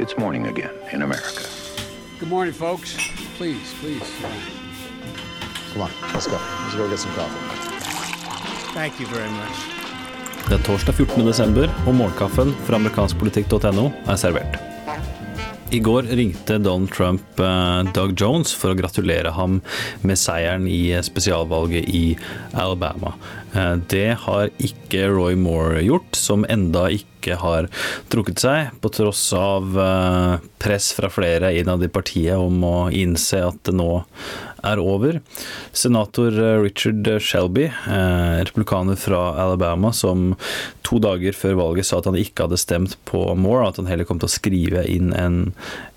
It's morning again in America. Good morning, folks. Please, please. Come on, let's go. Let's go get some coffee. Thank you very much. Det er torsdag 14. desember, og morgenkaffen fra amerikanskpolitikk.no er servert. I går ringte Donald Trump eh, Doug Jones for å gratulere ham med seieren i spesialvalget i Alabama. Eh, det har ikke Roy Moore gjort, som enda ikke har trukket seg, på tross av eh, press fra flere innad i partiet om å innse at det nå er over. Senator Richard Shelby, republikaner fra Alabama, som to dager før valget sa at han ikke hadde stemt på Moore, at han heller kom til å skrive inn en,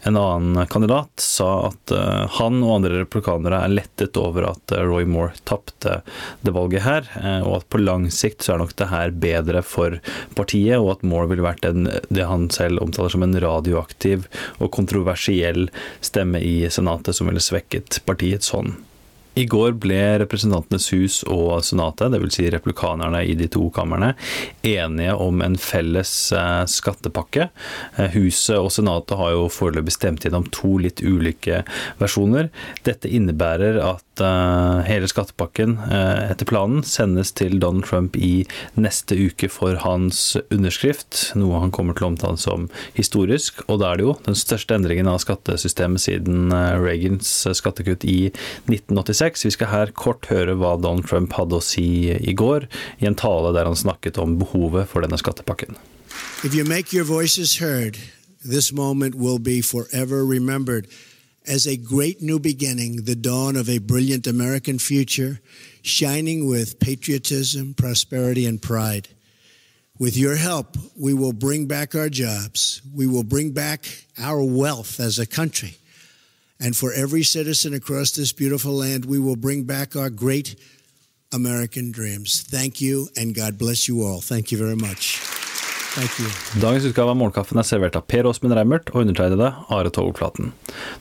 en annen kandidat, sa at han og andre republikanere er lettet over at Roy Moore tapte det valget her, og at på lang sikt så er nok det her bedre for partiet, og at Moore ville vært en, det han selv omtaler som en radioaktiv og kontroversiell stemme i Senatet som ville svekket partiets hånd. I går ble Representantenes hus og Senatet, dvs. Si replikanerne i de to kamrene, enige om en felles skattepakke. Huset og Senatet har jo foreløpig stemt gjennom to litt ulike versjoner. Dette innebærer at hele skattepakken etter planen sendes til Donald Trump i neste uke for hans underskrift, noe han kommer til å omtale som historisk. Og da er det jo den største endringen av skattesystemet siden Reagans skattekutt i 1986. Vi skal her kort høre hva Donald Trump hadde å si i går, i en tale der han snakket om behovet for denne skattepakken. If you make your voices heard, this moment will be forever remembered as a great new beginning, the dawn of a brilliant American future, shining with patriotism, prosperity, and pride. With your help, we will bring back our jobs. We will bring back our wealth as a country. And for every citizen across this beautiful land, we will bring back our great American dreams. Thank you, and God bless you all. Thank you very much. Dagens utgave av Morgenkaffen er servert av Per Åsmund Reimert og undertegnede Are Togflaten.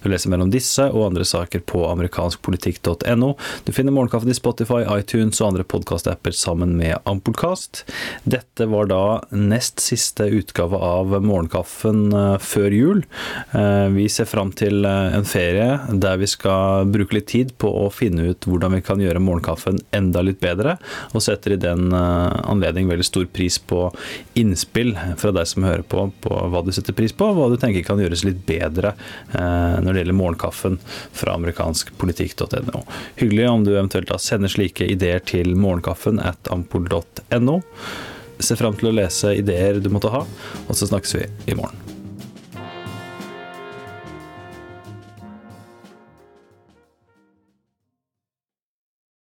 Du leser mellom disse og andre saker på amerikanskpolitikk.no. Du finner Morgenkaffen i Spotify, iTunes og andre podkastapper sammen med Ampullkast. Dette var da nest siste utgave av Morgenkaffen før jul. Vi ser fram til en ferie der vi skal bruke litt tid på å finne ut hvordan vi kan gjøre morgenkaffen enda litt bedre, og setter i den anledning veldig stor pris på innspill fra deg som hører på, på hva du setter pris på, og hva du tenker kan gjøres litt bedre eh, når det gjelder morgenkaffen fra amerikanskpolitikk.no. Hyggelig om du eventuelt da sender slike ideer til morgenkaffen at ampol.no. Se fram til å lese ideer du måtte ha, og så snakkes vi i morgen.